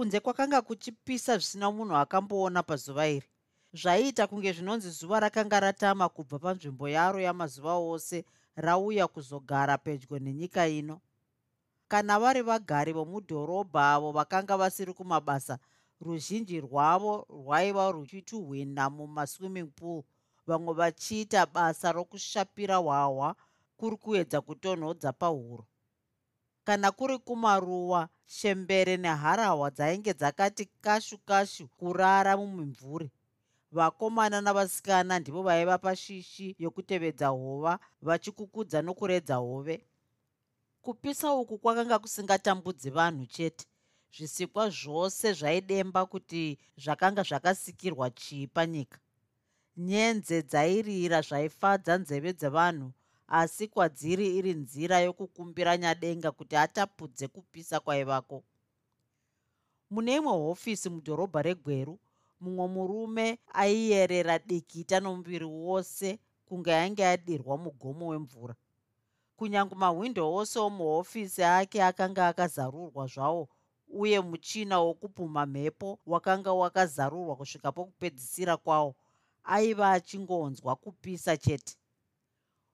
kunze kwakanga kuchipisa zvisina munhu akamboona pazuva iri. Zvaiita kunge zvinonzi zuva rakanga ratama kubva panzvimbo yaro yamazuva ose rauya kuzogara pedyo nenyika ino. Kana vari vagari vomudhorobha avo vakanga vasiri kumabasa ruzhinji rwavo rwaiva ruchituhwina mumaswimming pool. Vamwe vachiita basa rokushapira hwahwa kuri kuedza kutonhodza pahuro. Kana kuri kumaruwa shembere neharahwa dzainge dzakati kashu kashu kurara mumimvuri. Vakomana navasikana ndivo vaiva pashishi yokutevedza hova vachikukudza nokuredza hove. Kupisa uku kwakanga kusingatambudzi vanhu chete. Zvisikwa zvose zvaidemba kuti zvakanga zvakasikirwa chii panyika nyenze dzairira zvaifadza nzeve dzevanhu asi kwadziri iri nzira yokukumbira nyadenga kuti atapudze kupisa kwaivako. Mune imwe hofisi mudhorobha regweru mumwe murume aiyerera dikita nomuviri wose kunge ainge adirwa mugomo wemvura. Kunyange mahwindo ose omuhofisi ake akanga akazarurwa zvawo uye muchina wokupuma mhepo wakanga wakazarurwa kusvika pokupedzisira kwawo aiva achingonzwa kupisa chete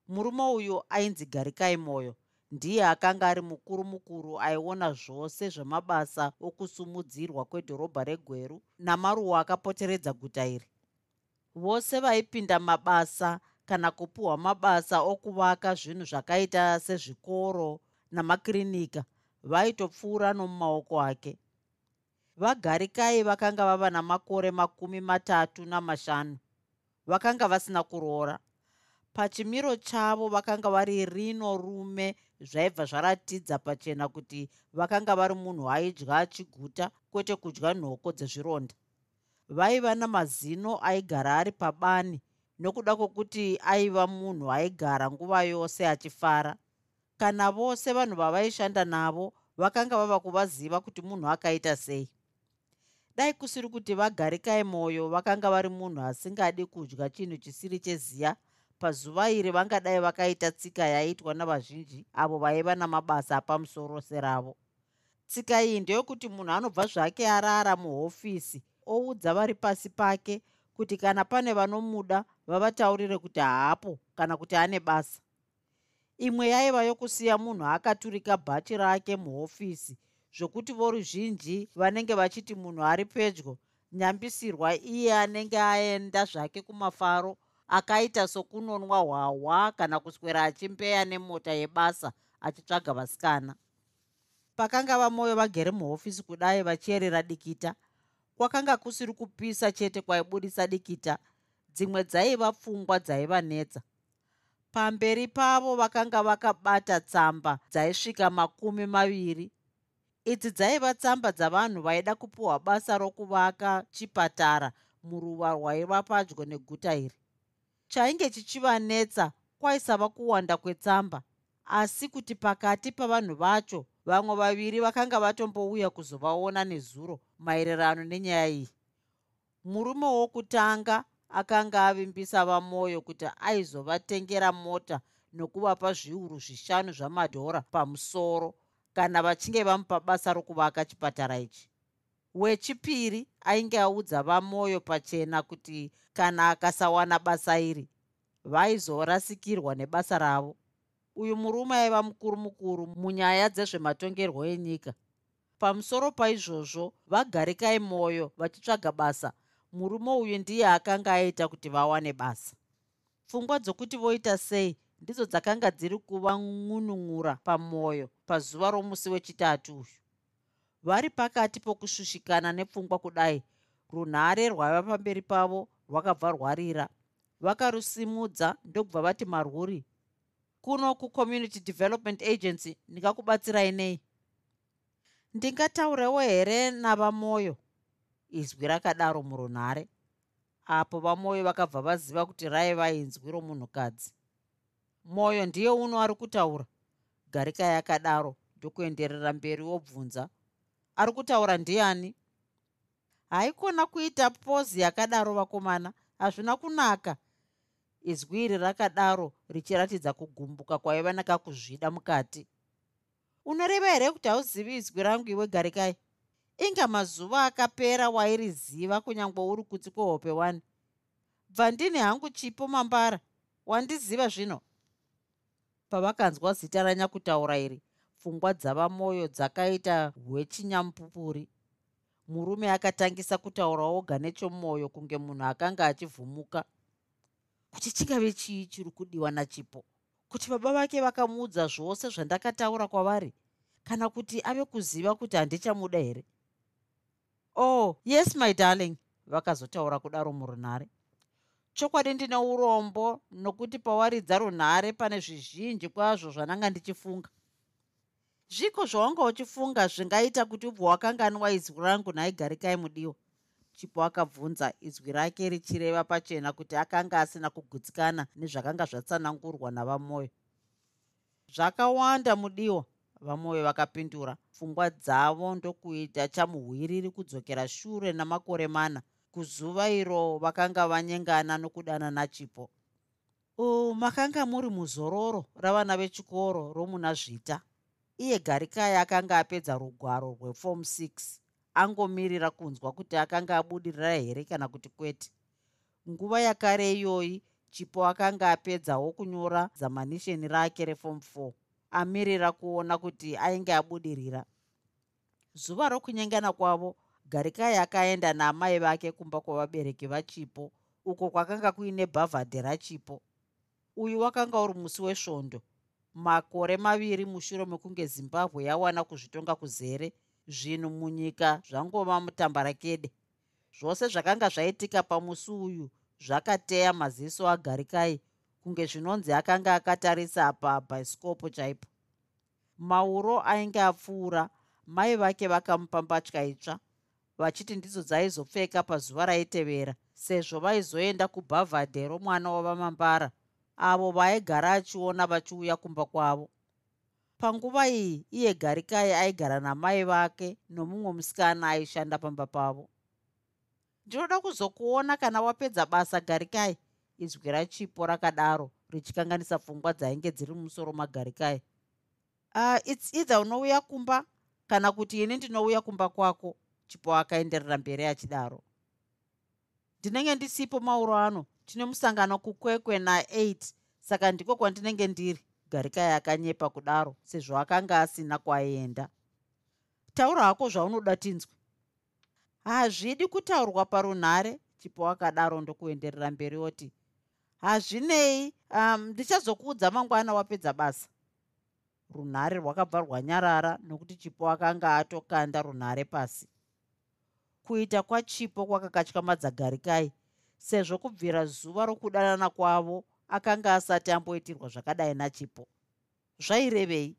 murume uyu ainzi garikai mwoyo ndiye akanga ari mukuru mukuru aiona zvose zvemabasa okusumudzirwa kwedhorobha regweru namaruwa akapoteredza guta iri. Vose vaipinda mabasa kana kupiwa mabasa okuvaka zvinhu zvakaita sezvikoro namakirinika vaitopfuura nomumaoko ake. Vagarikai vakanga vava namakore makumi matatu namashanu. Vakanga vasina kuroora pachimiro chavo vakanga vari rino rume zvaibva zvaratidza pachena kuti vakanga vari munhu aidya achiguta kwete kudya nhoko dzezvironda. Vaiva namazino aigara ari pabani nokuda kwokuti aiva munhu aigara nguva yose achifara. Kana vose vanhu vavaishanda navo vakanga vava kuvaziva kuti munhu akaita sei. Dai kusiri kuti vagarikai mwoyo vakanga vari munhu asingadi kudya chinhu chisiri cheziya pazuva iri vangadai vakaita tsika yaiitwa navazhinji avo vaiva namabasa apamusoro seravo. Tsika iyi ndeyokuti munhu anobva zvake arara muhofisi oudza vari pasi pake kuti kana pane vanomuda vavataurire kuti haapo kana kuti ane basa. Imwe yaiva yokusiya munhu akaturika bhachi rake muhofisi zvokuti voruzhinji vanenge vachiti munhu ari pedyo nyambisirwa iye anenge aenda zvake kumafaro akaita sokunonwa hwahwa kana kuswera achimbeya nemota yebasa achitsvaga vasikana. Pakanga vamwoyo vagere muhofisi kudai vachiyerera dikita kwakanga kusiri kupisa chete kwaibudisa dikita dzimwe dzaiva pfungwa dzaivanetsa pamberi pavo vakanga vakabata tsamba dzaisvika makumi maviri. Idzi dzaiva tsamba dzavanhu vaida kupiwa basa rokuvaka chipatara muruva rwaiva padyo neguta iri chainge chichivanetsa kwaisava kuwanda kwetsamba. Asi kuti pakati pavanhu vacho vamwe vaviri vakanga vatombouya kuzovaona nezuro maererano nenyaya iyi. Murume wokutanga akanga avimbisa vamwoyo kuti aizovatengera mota nokuvapa zviuru zvishanu zvamadhora pamusoro kana vachinge vamupa basa rokuvaka chipatara ichi wechipiri ainge audza vamwoyo pachena kuti kana akasawana basa iri vaizorasikirwa nebasa ravo. Uyu murume aiva mukuru mukuru munyaya dzezvematongerwo enyika. Pamusoro paizvozvo vagarikai mwoyo vachitsvaga basa. Murume uyu ndiye akanga aita kuti vawane basa. Pfungwa dzokuti voita sei ndidzo dzakanga dziri kuvangunun'ura pamwoyo pazuva romusi wechitatu uyu vari pakati pokushushikana nepfungwa kudai. Runhare rwaiva pamberi pavo rwakabva rwarira. Vakarusimudza ndokubva vati marwuri kuno kucommunity development agency ndingakubatsirai nei? Ndingataurewo here navamwoyo izwi rakadaro murunhare. Apo vamwoyo vakabva vaziva kuti raiva inzwi romunhukadzi. Mwoyo ndiye uno ari kutaura. Garikai akadaro ndokuenderera mberi wobvunza ari kutaura ndiani? Haikona kuita pozi yakadaro vakomana. Hazvina kunaka. Izwi iri rakadaro richiratidza kugumbuka kwaiva nakakuzvida mukati. Unoreva here kuti hauzivi izwi rangu? Iwe garikai. Inga mazuva akapera wairiziva kunyange uri kuti kwehope wani bva ndini hangu chipo mambara. Wandiziva zvino? Pavakanzwa zita ranyakutaura iri pfungwa dzavamwoyo dzakaita hwechinyamupupuri murume akatangisa kutaura oga nechomwoyo kunge munhu akanga achivhumuka kuti chingave chii chiri kudiwa nachipo kuti baba vake vakamuudza zvose zvandakataura kwavari kana kuti ave kuziva kuti handichamuda here. Oh yes my darling vakazotaura kudaro murunhare. Chokwadi ndine urombo nokuti pawaridza runhare pane zvizhinji kwazvo zvananga ndichifunga zviko zvawanga uchifunga zvingaita kuti ubva wakanganwa izwi rangu nhaigarikai mudiwa chipo akabvunza izwi rake richireva pachena kuti akanga asina kugutsikana nezvakanga zvatsanangurwa navamwoyo zvakawanda mudiwa vamwoyo vakapindura. Pfungwa dzavo ndokuita chamuhwiriri kudzokera shure namakore mana. Kuzuva iro vakanga vanyengana nokudana nachipo. U makanga muri muzororo ravana vechikoro romuna zvita iye garikai akanga apedza rugwaro rweform 6 angomirira kunzwa kuti akanga abudirira here kana kuti kwete. Nguva yakare iyoyi chipo akanga apedzawo kunyora zamanisheni rake reform 4 amirira kuona kuti ainge abudirira. Zuva rokunyengana kwavo garikai akaenda naamai vake kumba kwavabereki vachipo uko kwakanga kuine bhavhadhe rachipo. Uyu wakanga uri musi wesvondo makore maviri mushure mekunge zimbabwe yawana kuzvitonga kuzere zvinhu munyika zvangova mutambarakede. Zvose zvakanga zvaitika pamusi uyu zvakateya maziso agarikai kunge zvinonzi akanga akatarisa pabhaisikopo chaipo. Mauro ainge apfuura mai vake vakamupa mbatya itsva vachiti ndidzo dzaizopfeka pazuva raitevera sezvo vaizoenda kubhavhadhe romwana wavamambara avo vaaigara achiona vachiuya kumba kwavo. Panguva iyi iye garikai aigara namai vake nomumwe musikana aishanda pamba pavo. Ndinoda kuzokuona kana wapedza basa garikai izwi rachipo rakadaro richikanganisa pfungwa dzainge dziri mumusoro magarikai uh, its either unouya kumba kana kuti ini ndinouya kumba kwako chipo akaenderera mberi achidaro. Ndinenge ndisipo mauro ano tine musangano kukwekwe na8 saka ndiko kwandinenge ndiri. Garikai akanyepa kudaro sezvo akanga asina kwaenda. Taura hako zvaunoda tinzwi hazvidi kutaurwa parunhare chipo akadaro ndokuenderera mberi oti hazvinei um, ndichazokuudza mangwana wapedza basa. Runhare rwakabva rwanyarara nokuti chipo akanga atokanda runhare pasi. Kuita kwachipo kwakakatyamadza garikai sezvo kubvira zuva rokudanana kwavo akanga asati amboitirwa zvakadai nachipo. Zvairevei?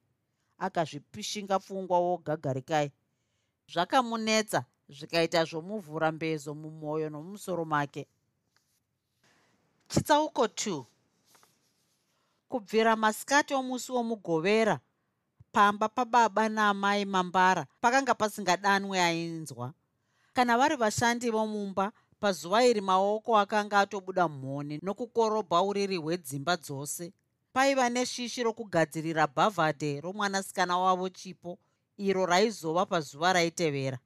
Akazvipishinga pfungwa woga garikai zvakamunetsa zvikaita zvomuvhura mbezo mumwoyo nomumusoro make. Chitsauko 2 kubvira masikati omusi womugovera pamba pababa naamai mambara pakanga pasingadanwe ainzwa. Kana vari vashandi vomumba pazuva iri maoko akanga atobuda mhoni nokukorobha uriri hwedzimba dzose. Paiva neshishi rokugadzirira bhavhadhe romwanasikana wavo chipo iro raizova pazuva raitevera.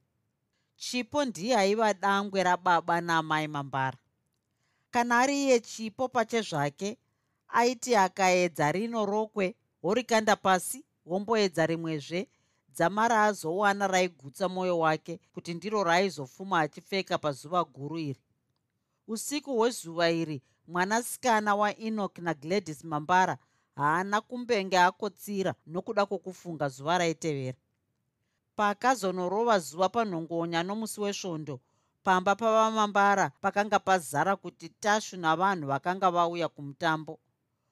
Chipo ndiye aiva dangwe rababa naamai mambara. Kana ari iye chipo pache zvake aiti akaedza rino rokwe worikanda pasi womboedza rimwezve dzamara azowana raigutsa mwoyo wake kuti ndiro raaizofuma achipfeka pazuva guru iri. Usiku hwezuva iri mwanasikana waenok nagladys mambara haana kumbenge akotsira nokuda kwokufunga zuva raitevera. Pakazonorova zuva panhongonya nomusi wesvondo pamba pavamambara pakanga pazara kuti tashu navanhu vakanga vauya kumutambo.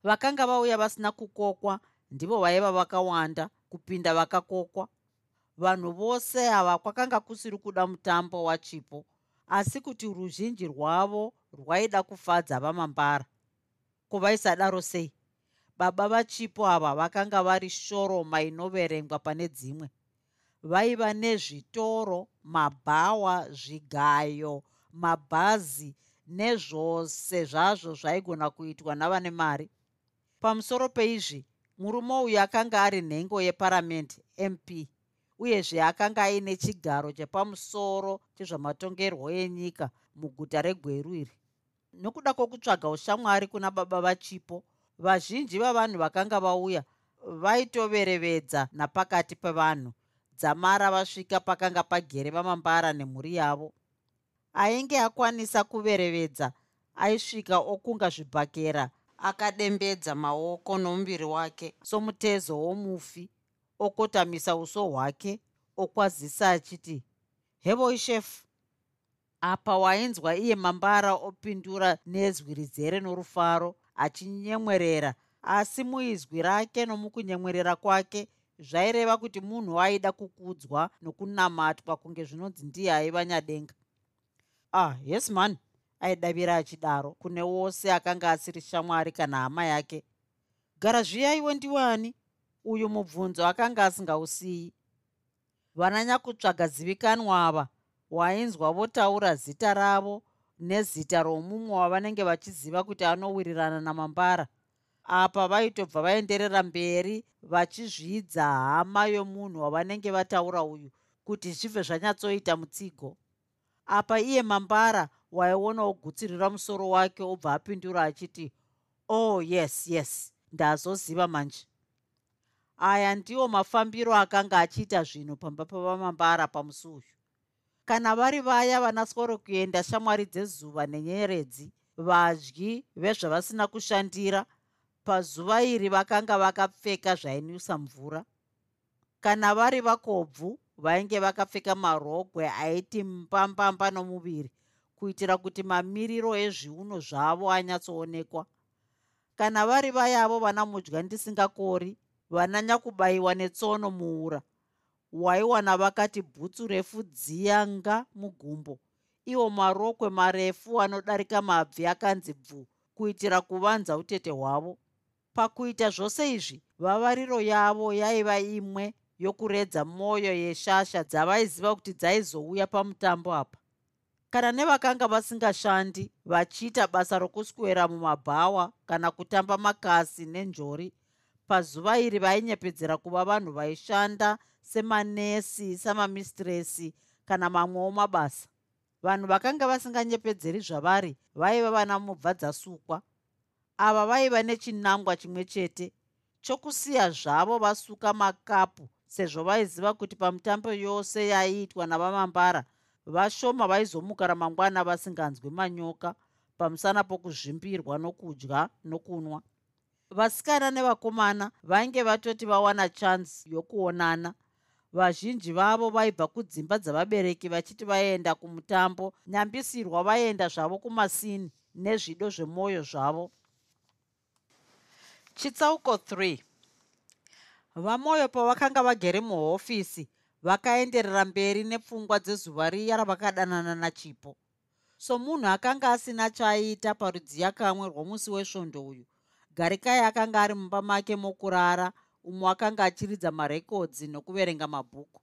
Vakanga vauya vasina kukokwa ndivo vaiva vakawanda kupinda vakakokwa. Vanhu vose ava kwakanga kusiri kuda mutambo wachipo asi kuti ruzhinji rwavo rwaida kufadza vamambara. Kuvaisadaro sei? Baba vachipo ava vakanga vari shoroma inoverengwa pane dzimwe. Vaiva nezvitoro mabhawa zvigayo mabhazi nezvose zvazvo zvaigona kuitwa navane mari. Pamusoro peizvi murume uyu akanga ari nhengo yeparamende mp uyezve akanga aine chigaro chepamusoro chezvamatongerwo enyika muguta regweru iri. Nokuda kwokutsvaga ushamwari kuna baba vachipo vazhinji vavanhu vakanga vauya vaitoverevedza napakati pevanhu dzamara vasvika pakanga pagere vamambara nemhuri yavo. Ainge akwanisa kuverevedza aisvika okunga zvibhakera akadembedza maoko nomumbiri wake somutezo womufi okotamisa uso hwake okwazisa achiti hevoi shefu apa wainzwa iye mambara opindura nezwi rizere norufaro achinyemwerera asi muizwi rake nomukunyemwerera kwake zvaireva kuti munhu aida kukudzwa nokunamatwa kunge zvinonzi ndiye aiva nyadenga. Ah yes man aidavira achidaro. Kune wose akanga asiri shamwari kana hama yake. Gara zviyaiwe ndiwani? Uyu mubvunzo akanga asingausiyi vananyakutsvaga zivikanwa ava wainzwa votaura zita ravo nezita romumwe wavanenge vachiziva kuti anowirirana namambara. Apa vaitobva vaenderera mberi vachizvidza hama yomunhu wavanenge vataura uyu kuti zvibve zvanyatsoita mutsigo. Apa iye mambara waionawo gutsirira musoro wake obva apindura achiti oh yes yes ndazoziva manje. Aya ndiwo mafambiro akanga achiita zvinhu pamba pavamambara pamusi uyu kana vari vaya vanaswaro kuenda shamwari dzezuva nenyeredzi vadyi vezvavasina kushandira pazuva iri vakanga vakapfeka zvainwisa mvura. Kana vari vakobvu vainge vakapfeka marogwe aiti mbambamba nomuviri kuitira kuti mamiriro ezviuno zvavo anyatsoonekwa. Kana vari vayavo vana mudya ndisingakori vananyakubayiwa netsono muura. Waiwana vakati bhutsu refu dziyanga mugumbo. Iwo marokwe marefu anodarika mabvi akanzi bvu kuitira kuvanza utete hwavo. Pakuita zvose izvi vavariro yavo yaiva imwe yokuredza mwoyo yeshasha dzavaiziva kuti dzaizouya pamutambo apa kana nevakanga vasingashandi vachiita basa rokuswera mumabhawa kana kutamba makasi nenjori pazuva iri vainyepedzera kuva vanhu vaishanda semanesi samamistiresi kana mamwewo mabasa. Vanhu vakanga vasinganyepedzeri zvavari vaiva vana mubva dzasukwa. Ava vaiva nechinangwa chimwe chete chokusiya zvavo vasuka makapu sezvo vaiziva kuti pamutambo yose yaiitwa navamambara vashoma vaizomuka ramangwana vasinganzwi manyoka pamusana pokuzvimbirwa nokudya nokunwa. Vasikana nevakomana vainge vatoti vawana chansi yokuonana. Vazhinji vavo vaibva kudzimba dzavabereki vachiti vaenda kumutambo nyambisirwa vaenda zvavo kumasini nezvido zvemwoyo zvavo. Chitsauko 3 vamwoyo pavakanga vagere muhofisi vakaenderera mberi nepfungwa dzezuva riya ravakadanana nachipo. So munhu akanga asina chaaiita parudziya kamwe rwomusi wesvondo uyu garikai akanga ari mumba make mokurara umwe akanga achiridza marekodzi nokuverenga mabhuku.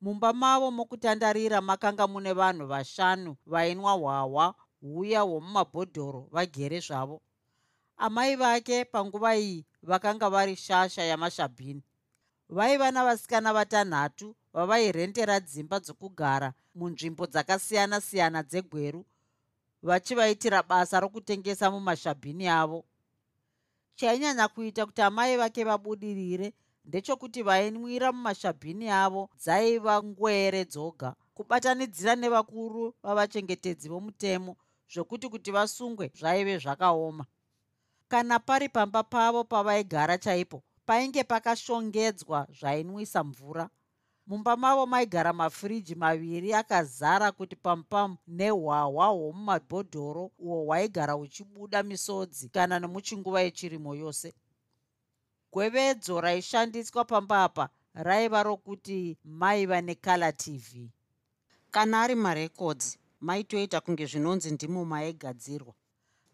Mumba mavo mokutandarira makanga mune vanhu vashanu vainwa hwahwa huya hwomumabhodhoro vagere zvavo. Amai vake panguva iyi vakanga vari shasha yamashabhini. Vaiva navasikana vatanhatu vavairendera dzimba dzokugara munzvimbo dzakasiyana-siyana dzegweru vachivaitira basa rokutengesa mumashabhini avo. Chainyanya kuita kuti amai vake vabudirire ndechokuti vainwira mumashabhini avo dzaiva ngwere dzoga. Kubatanidzira nevakuru vavachengetedzi vomutemo zvokuti kuti vasungwe zvaive zvakaoma. Kana pari pamba pavo pavaigara chaipo painge pakashongedzwa zvainwisa mvura mumba mavo maigara mafiriji maviri akazara kuti pamupamu nehwahwa hwomumabhodhoro uhwo hwaigara huchibuda misodzi kana nemuchinguva yechirimo yose. Gwevedzo raishandiswa pamba apa raiva rokuti maiva necolour tv kana ari marekodzi maitoita kunge zvinonzi ndimo maigadzirwa.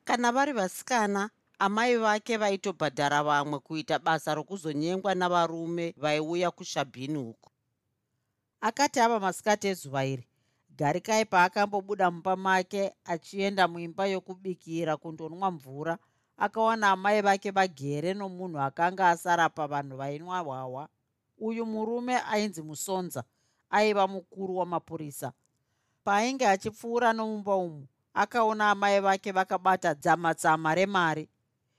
Kana vari vasikana amai vake vaitobhadhara vamwe kuita basa rokuzonyengwa navarume vaiuya kushabhini uko akati ava masikati ezuva iri garikai paakambobuda mumba make achienda muimba yokubikira kundonwa mvura. Akawana amai vake vagere nomunhu akanga asara pavanhu vainwa hwahwa. Uyu murume ainzi musonza aiva mukuru wamapurisa. Paainge achipfuura nomumba umu akaona amai vake vakabata dzamatsama remari.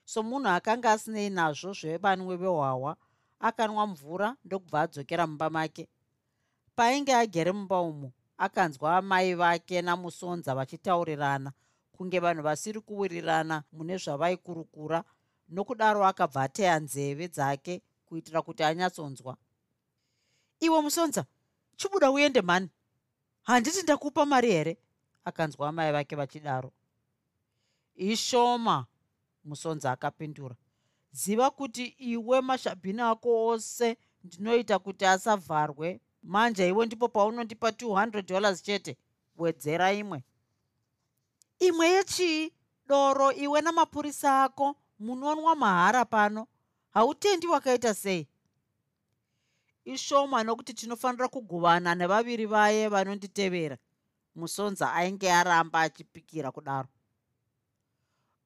Somunhu akanga asinei nazvo zvevanwe vehwahwa akanwa mvura ndokubva adzokera mumba make paainge agere mumba umu akanzwa amai vake namusonza vachitaurirana. Kunge vanhu vasiri kuwirirana mune zvavaikurukura nokudaro akabva ateya nzeve dzake kuitira kuti anyatsonzwa. Iwe musonza chibuda uende mhani handiti ndakupa mari here? Akanzwa amai vake vachidaro. Ishoma musonza akapindura. Ziva kuti iwe mashabhini ako ose ndinoita kuti asavharwe manje iwe ndipo paunondipa 200 dollars chete wedzera imwe. Imwe yechii doro iwe namapurisa ako munonwa mahara pano hautendi wakaita sei? Ishoma nokuti tinofanira kugovana nevaviri vaye vanonditevera musonza ainge aramba achipikira kudaro.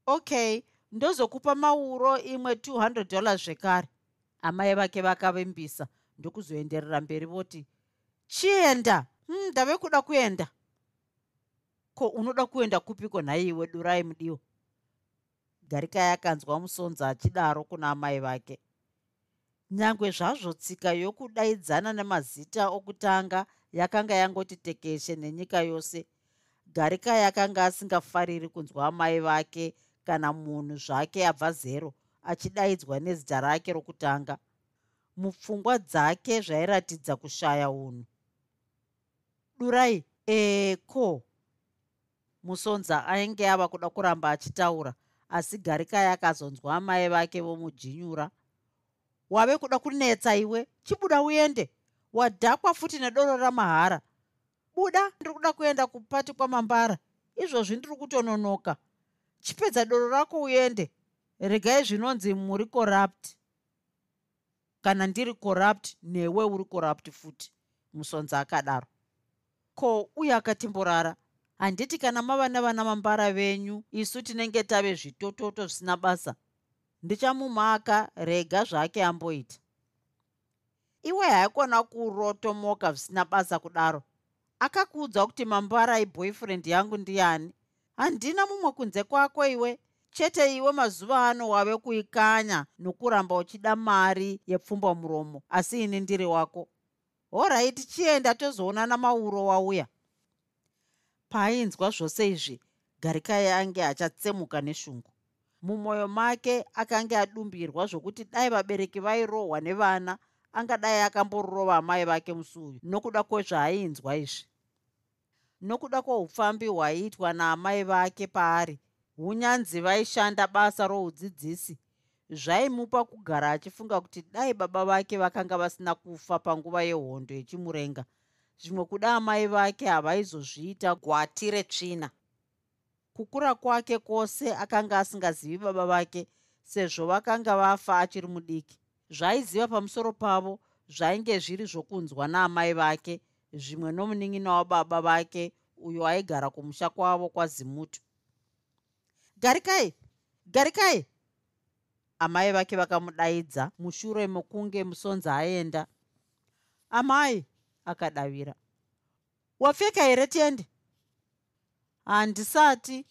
Okay ndozokupa mauro imwe 200 dollars zvekare amai vake vakavimbisa ndokuzoenderera mberi voti chienda! Hmm, ndave kuda kuenda. Ko unoda kuenda kupiko nhaiwe durai mudiwa garikai akanzwa musonza achidaro kuna amai vake. Nyange zvazvo tsika yokudaidzana nemazita okutanga yakanga yangoti tekeshe nenyika yose. Garikai akanga asingafariri kunzwa amai vake kana munhu zvake abva zero achidaidzwa nezita rake rokutanga mupfungwa dzake zvairatidza kushaya unhu. Durai eko musonza ainge ava kuda kuramba achitaura asi garikai akazonzwa amai vake vomujinyura wave kuda kunetsa iwe? Chibuda uende. Wadhakwa futi nedoro ramahara. Buda ndiri kuda kuenda kupati kwamambara. Izvozvi ndiri kutononoka. Chipedza doro rako uende. Regai zvinonzi muri corrupt kana ndiri corrupt newe uri corrupt futi musonza akadaro. Ko uye akatimborara handiti kana mava nevana mambara venyu isu tinenge tave zvitototo zvisina basa ndichamumaka rega zvake amboita. Iwe haikona kurotomoka zvisina basa kudaro. Akakuudza kuti mambara iboyfriend yangu ndiani? Handina mumwe kunze kwako iwe chete iwe mazuva ano wave kuikanya nokuramba uchida mari yepfumba muromo asi ini ndiri wako. Oraiti chienda tozoonana mauro wauya. Paainzwa zvose izvi garikai ange achatsemuka neshungu. Mumwoyo make akange adumbirwa zvokuti dai vabereki vairohwa nevana angadai akamborova amai vake musi uyu nokuda kwezvaainzwa izvi. Nokuda kwoupfambi hwaiitwa naamai vake paari hunyanzi vaishanda basa roudzidzisi zvaimupa kugara achifunga kuti dai baba vake vakanga vasina kufa panguva yehondo yechimurenga. Zvimwe kuda amai vake havaizozviita gwati retsvina. Kukura kwake kwose akanga asingazivi baba vake sezvo vakanga vafa achiri mudiki. Zvaiziva pamusoro pavo zvainge zviri zvokunzwa naamai vake zvimwe nomunin'ina wababa vake uyo aigara kumusha kwavo kwazimutu garikai garikai. Amai vake vakamudaidza mushure mokunge musonza aenda. Amai akadavira. Wapfeka here tiende handisati.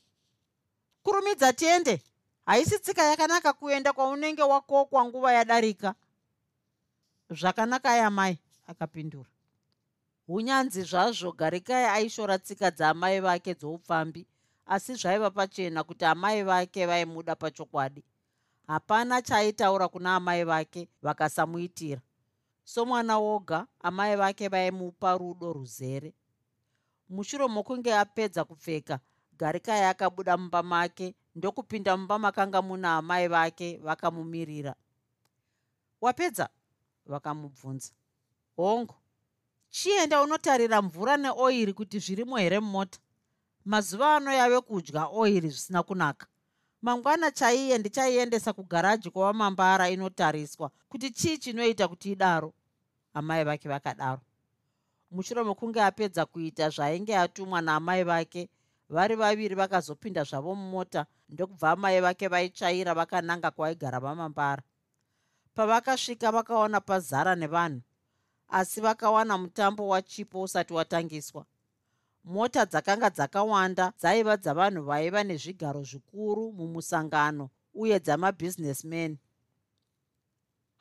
Kurumidza tiende haisi tsika yakanaka kuenda kwaunenge wakokwa nguva yadarika. Zvakanaka yamai akapindura. Unyanzi zvazvo garikai aishora tsika dzaamai vake dzoupfambi asi zvaiva pachena kuti amai vake vaimuda pachokwadi. Hapana chaaitaura kuna amai vake vakasamuitira. Somwana woga amai vake vaimupa rudo ruzere. Mushure mokunge apedza kupfeka garikai akabuda mumba make ndokupinda mumba makanga muna amai vake vakamumirira. Wapedza? Vakamubvunza. Hongu chienda unotarira mvura neoiri kuti zvirimo here mumota mazuva ano yave kudya oiri zvisina kunaka. Mangwana chaiye ndichaiendesa kugaraji kwavamambara inotariswa kuti chii chinoita kuti idaro? Amai vake vakadaro. Mushure mekunge apedza kuita zvaainge atumwa naamai vake vari vaviri vakazopinda zvavo mumota ndokubva amai vake vaitsvaira vakananga kwaigara vamambara. Pavakasvika vakaona pazara nevanhu asi vakawana mutambo wachipo usati watangiswa mota dzakanga dzakawanda dzaiva dzavanhu vaiva nezvigaro zvikuru mumusangano uye dzamabhizinesmen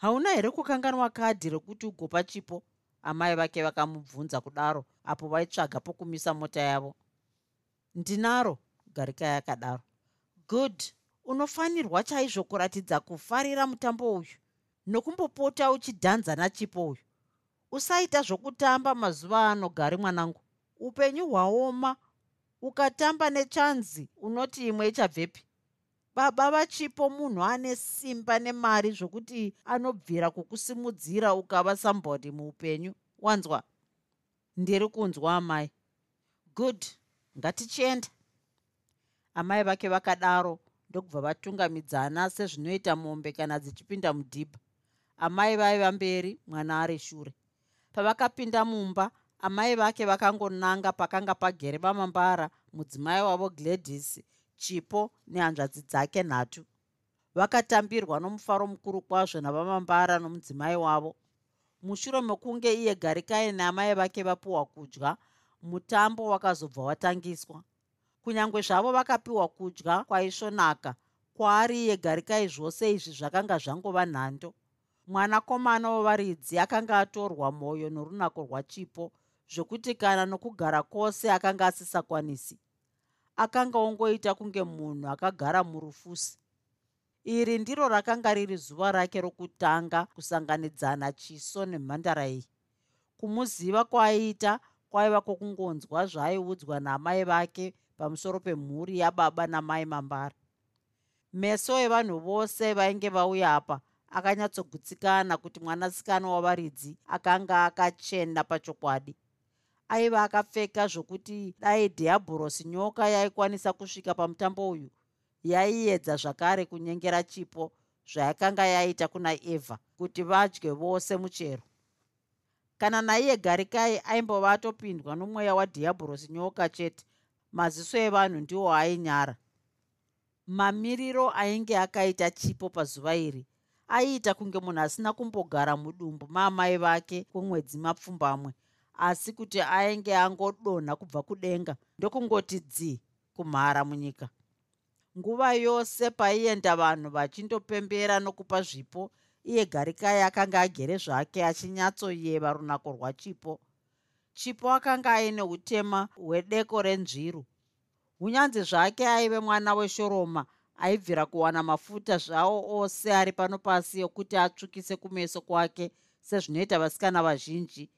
hauna here kukanganwa kadhi rekuti ugopa chipo? Amai vake vakamubvunza kudaro apo vaitsvaga pokumisa mota yavo. Ndinaro garikai akadaro good. Unofanirwa chaizvo kuratidza kufarira mutambo uyu. Nokumbopota uchidhanza nachipo uyu. Usaita zvokutamba mazuva ano gari mwanangu upenyu hwaoma ukatamba nechanzi unoti imwe ichabvepi. Baba vachipo munhu ane simba nemari zvokuti anobvira kukusimudzira ukava sambody muupenyu. Wanzwa? Ndiri kunzwa amai. Good. Ngatichienda amai vake vakadaro ndokubva vatungamidzana sezvinoita mombe kana dzichipinda mudhibha. Amai vaiva mberi mwana ari shure. Pavakapinda mumba amai vake vakangonanga pakanga pagere vamambara mudzimai wavo gladys chipo nehanzvadzi dzake nhatu. Vakatambirwa nomufaro mukuru kwazvo navamambara nomudzimai wavo. Mushure mekunge iye garikai neamai vake vapiwa kudya mutambo wakazobva watangiswa. Kunyange zvavo vakapiwa kudya kwaisvonaka kwaari iye garikai zvose izvi zvakanga zvangova nhando. Mwanakomana wevaridzi akanga atorwa mwoyo norunako rwachipo zvokuti kana nokugara kwose akanga asisakwanisi akanga ongoita kunge munhu akagara murufusi. Iri ndiro rakanga riri zuva rake rokutanga kusanganidzana chiso nemhandara iyi. Kumuziva kwaaiita kwaiva kwokungonzwa zvaaiudzwa naamai vake pamusoro pemhuri yababa namai mambara meso evanhu vose vainge vauya apa akanyatsogutsikana kuti mwanasikana wavaridzi akanga akachena pachokwadi aiva akapfeka zvokuti dai dhiabhurosi nyoka yaikwanisa kusvika pamutambo uyu yaiedza zvakare kunyengera chipo zvayakanga yaita kuna evha kuti vadye vose muchero. Kana naiye garikai aimbova atopindwa nomweya wadhiabhurosi nyoka chete maziso evanhu ndiwo ainyara. Mamiriro ainge akaita chipo pazuva iri aiita kunge munhu asina kumbogara mudumbu maamai vake kwemwedzi mapfumbamwe asi kuti ainge angodonha kubva kudenga ndokungoti dzi kumhara munyika. Nguva yose paienda vanhu vachindopembera nokupa zvipo iye garikai akanga agere zvake achinyatsoyeva runako rwachipo. Chipo akanga aine utema hwedeko renzviru. Hunyanzi zvake aive mwana weshoroma aibvira kuwana mafuta zvawo ose ari pano pasi ekuti atsvukise kumeso kwake sezvinoita vasikana vazhinji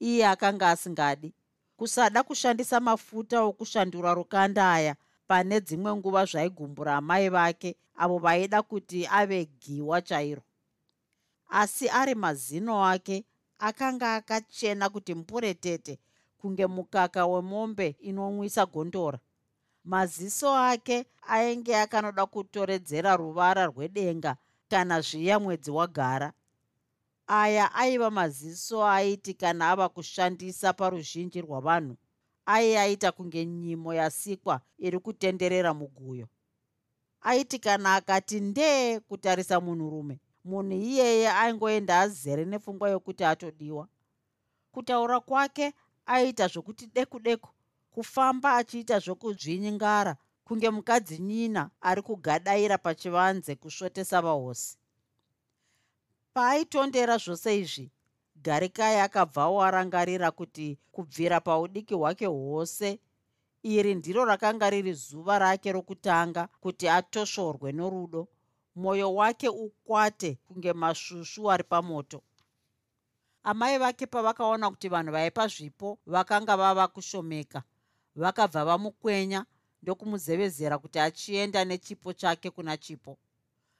iye akanga asingadi. Kusada kushandisa mafuta okushandura rukanda aya pane dzimwe nguva zvaigumbura amai vake avo vaida kuti ave giwa chairo. Asi ari mazino ake akanga akachena kuti mpuretete kunge mukaka wemombe inonwisa gondora. Maziso ake ainge akanoda kutoredzera ruvara rwedenga kana zviya mwedzi wagara aya aiva maziso aiti kana ava kushandisa paruzhinji rwavanhu aiaita kunge nyimo yasikwa iri kutenderera muguyo. Aiti kana akati ndee kutarisa munhurume munhu iyeye aingoenda azere nepfungwa yokuti atodiwa. Kutaura kwake aiita zvokuti deku deku kufamba achiita zvokudzvinyingara kunge mukadzi nyina ari kugadaira pachivanze kusvotesa vahosi paaitondera zvose izvi garikai akabvawo arangarira kuti kubvira paudiki hwake hwose iri ndiro rakanga riri zuva rake rokutanga kuti atosvorwe norudo mwoyo wake ukwate kunge masvusvu ari pamoto. Amai vake pavakaona kuti vanhu vaipa zvipo vakanga vava kushomeka. Vakabva vamukwenya ndokumuzevezera kuti achienda nechipo chake kuna chipo.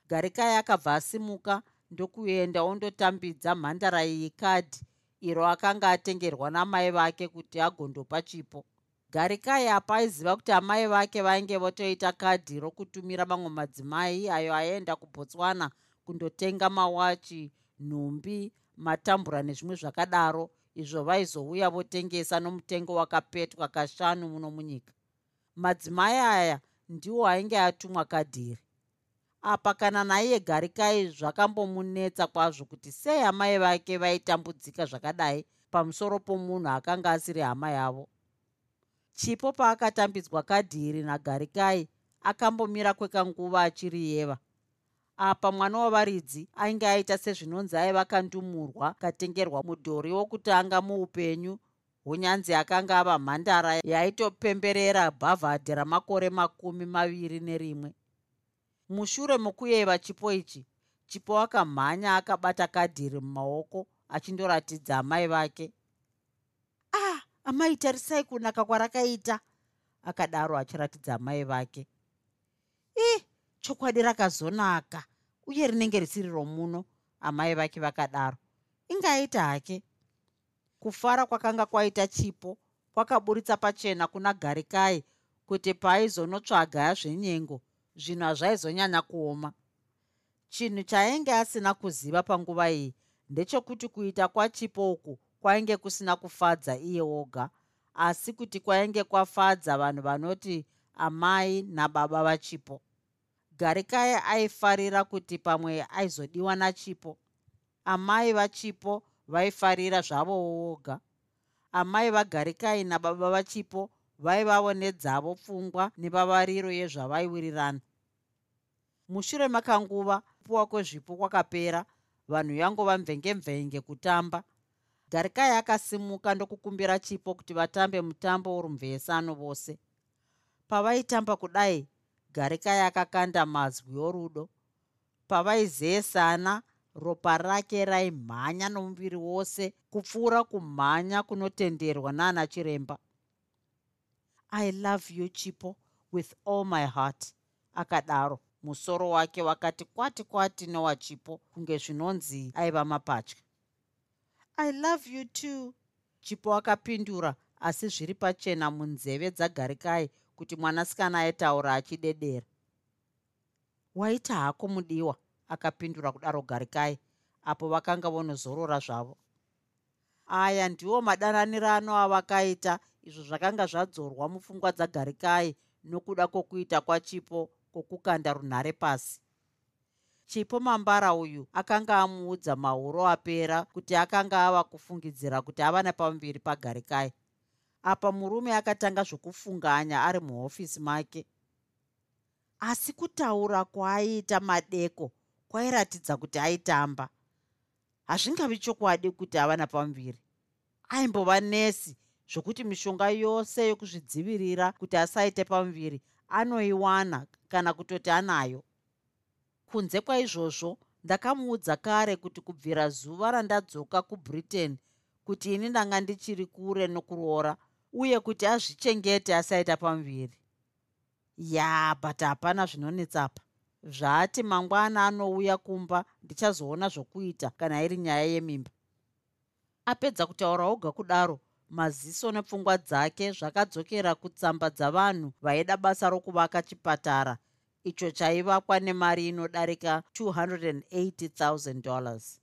Garikai akabva asimuka ndokuenda ondotambidza mhandara iyi kadhi iro akanga atengerwa namai vake kuti agondopa chipo. Garikai apa aiziva kuti amai vake vainge votoita kadhi rokutumira mamwe madzimai ayo aenda kubotswana kundotenga mawachi nhumbi matambura nezvimwe zvakadaro. Izvo vaizouya votengesa nomutengo wakapetwa kashanu muno munyika. Madzimai aya ndiwo ainge atumwa kadhiri apa kana naiye garikai zvakambomunetsa kwazvo kuti sei amai vake vaitambudzika zvakadai pamusoro pomunhu akanga asiri hama yavo. Chipo paakatambidzwa kadhiri nagarikai akambomira kwekanguva achiri yeva. Apa mwana wavaridzi ainge aita sezvinonzi aiva kandumurwa katengerwa mudhori wokutanga muupenyu hunyanzi akanga ava mhandara yaitopemberera bhavhadhi ramakore makumi maviri nerimwe mushure mokuyeva chipo ichi chipo akamhanya akabata kadhiri mumaoko achindoratidza amai vake. Ah amai tarisai kunaka kwarakaita akadaro achiratidza amai vake. Ih chokwadi rakazonaka uye rinenge risiri romuno amai vake vakadaro. Ingaita hake. Kufara kwakanga kwaita chipo kwakaburitsa pachena kuna garikai kuti paaizonotsvaga zvenyengo zvinhu hazvaizonyanya kuoma. Chinhu chainge asina kuziva panguva iyi ndechekuti kuita kwachipo uku kwainge kusina kufadza iye oga asi kuti kwainge kwafadza vanhu vanoti amai nababa vachipo. Garikai aifarira kuti pamwe aizodiwa nachipo. Amai vachipo vaifarira zvavo woga. Amai vagarikai nababa vachipo vaivavo nedzavo pfungwa nevavariro yezvavaiwirirana. Mushure makanguva kupuwa kwezvipo kwakapera vanhu yangova mvengemvenge kutamba. Garikai akasimuka ndokukumbira chipo kuti vatambe mutambo worumvesano vose. Pavaitamba kudai garikai akakanda mazwi orudo. Pavaizesana ropa rake raimhanya nomuviri wose kupfuura kumhanya kunotenderwa naana chiremba i love you chipo with all my heart akadaro. Musoro wake wakati kwati kwati newachipo kunge zvinonzi aiva mapatya. I love you too. Chipo akapindura asi zviri pachena munzeve dzagarikai kuti mwanasikana aitaura achidedera. Waita hako mudiwa akapindura kudaro garikai apo vakanga vonozorora zvavo. Aya ndiwo madananirano avakaita izvo zvakanga zvadzorwa mupfungwa dzagarikai nokuda kwokuita kwachipo kwokukanda runhare pasi. Chipo mambara uyu akanga amuudza mauro apera kuti akanga ava kufungidzira kuti ava nepamuviri pagarikai. Apa murume akatanga zvokufunganya ari muhofisi make. Asi kutaura kwaaiita madeko kwairatidza kuti aitamba. Hazvingavi chokwadi kuti ava napamuviri. Aimbova nesi zvokuti mishonga yose yokuzvidzivirira kuti asaite pamuviri anoiwana kana kutoti anayo. Kunze kwaizvozvo ndakamuudza kare kuti kubvira zuva randadzoka kubritain kuti ini ndanga ndichiri kure nokuroora uye kuti azvichengete asaita pamuviri. Ya but hapana zvinonetsapa zvaati mangwana anouya kumba ndichazoona zvokuita kana iri nyaya yemimba. Apedza kutaura oga kudaro maziso nepfungwa dzake zvakadzokera kutsamba dzavanhu vaida basa rokuvaka chipatara. Icho chaivakwa nemari inodarika 280 dollars.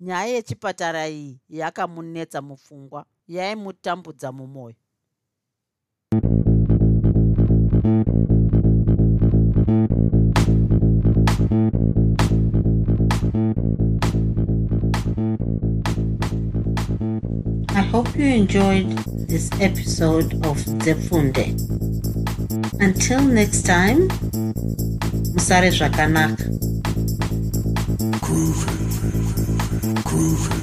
Nyaya yechipatara iyi yakamunetsa mupfungwa yaimutambudza mumwoyo hope you enjoyed this episode of Zefunde. Until next time, Musare Zvakanaka. Groovy, groovy.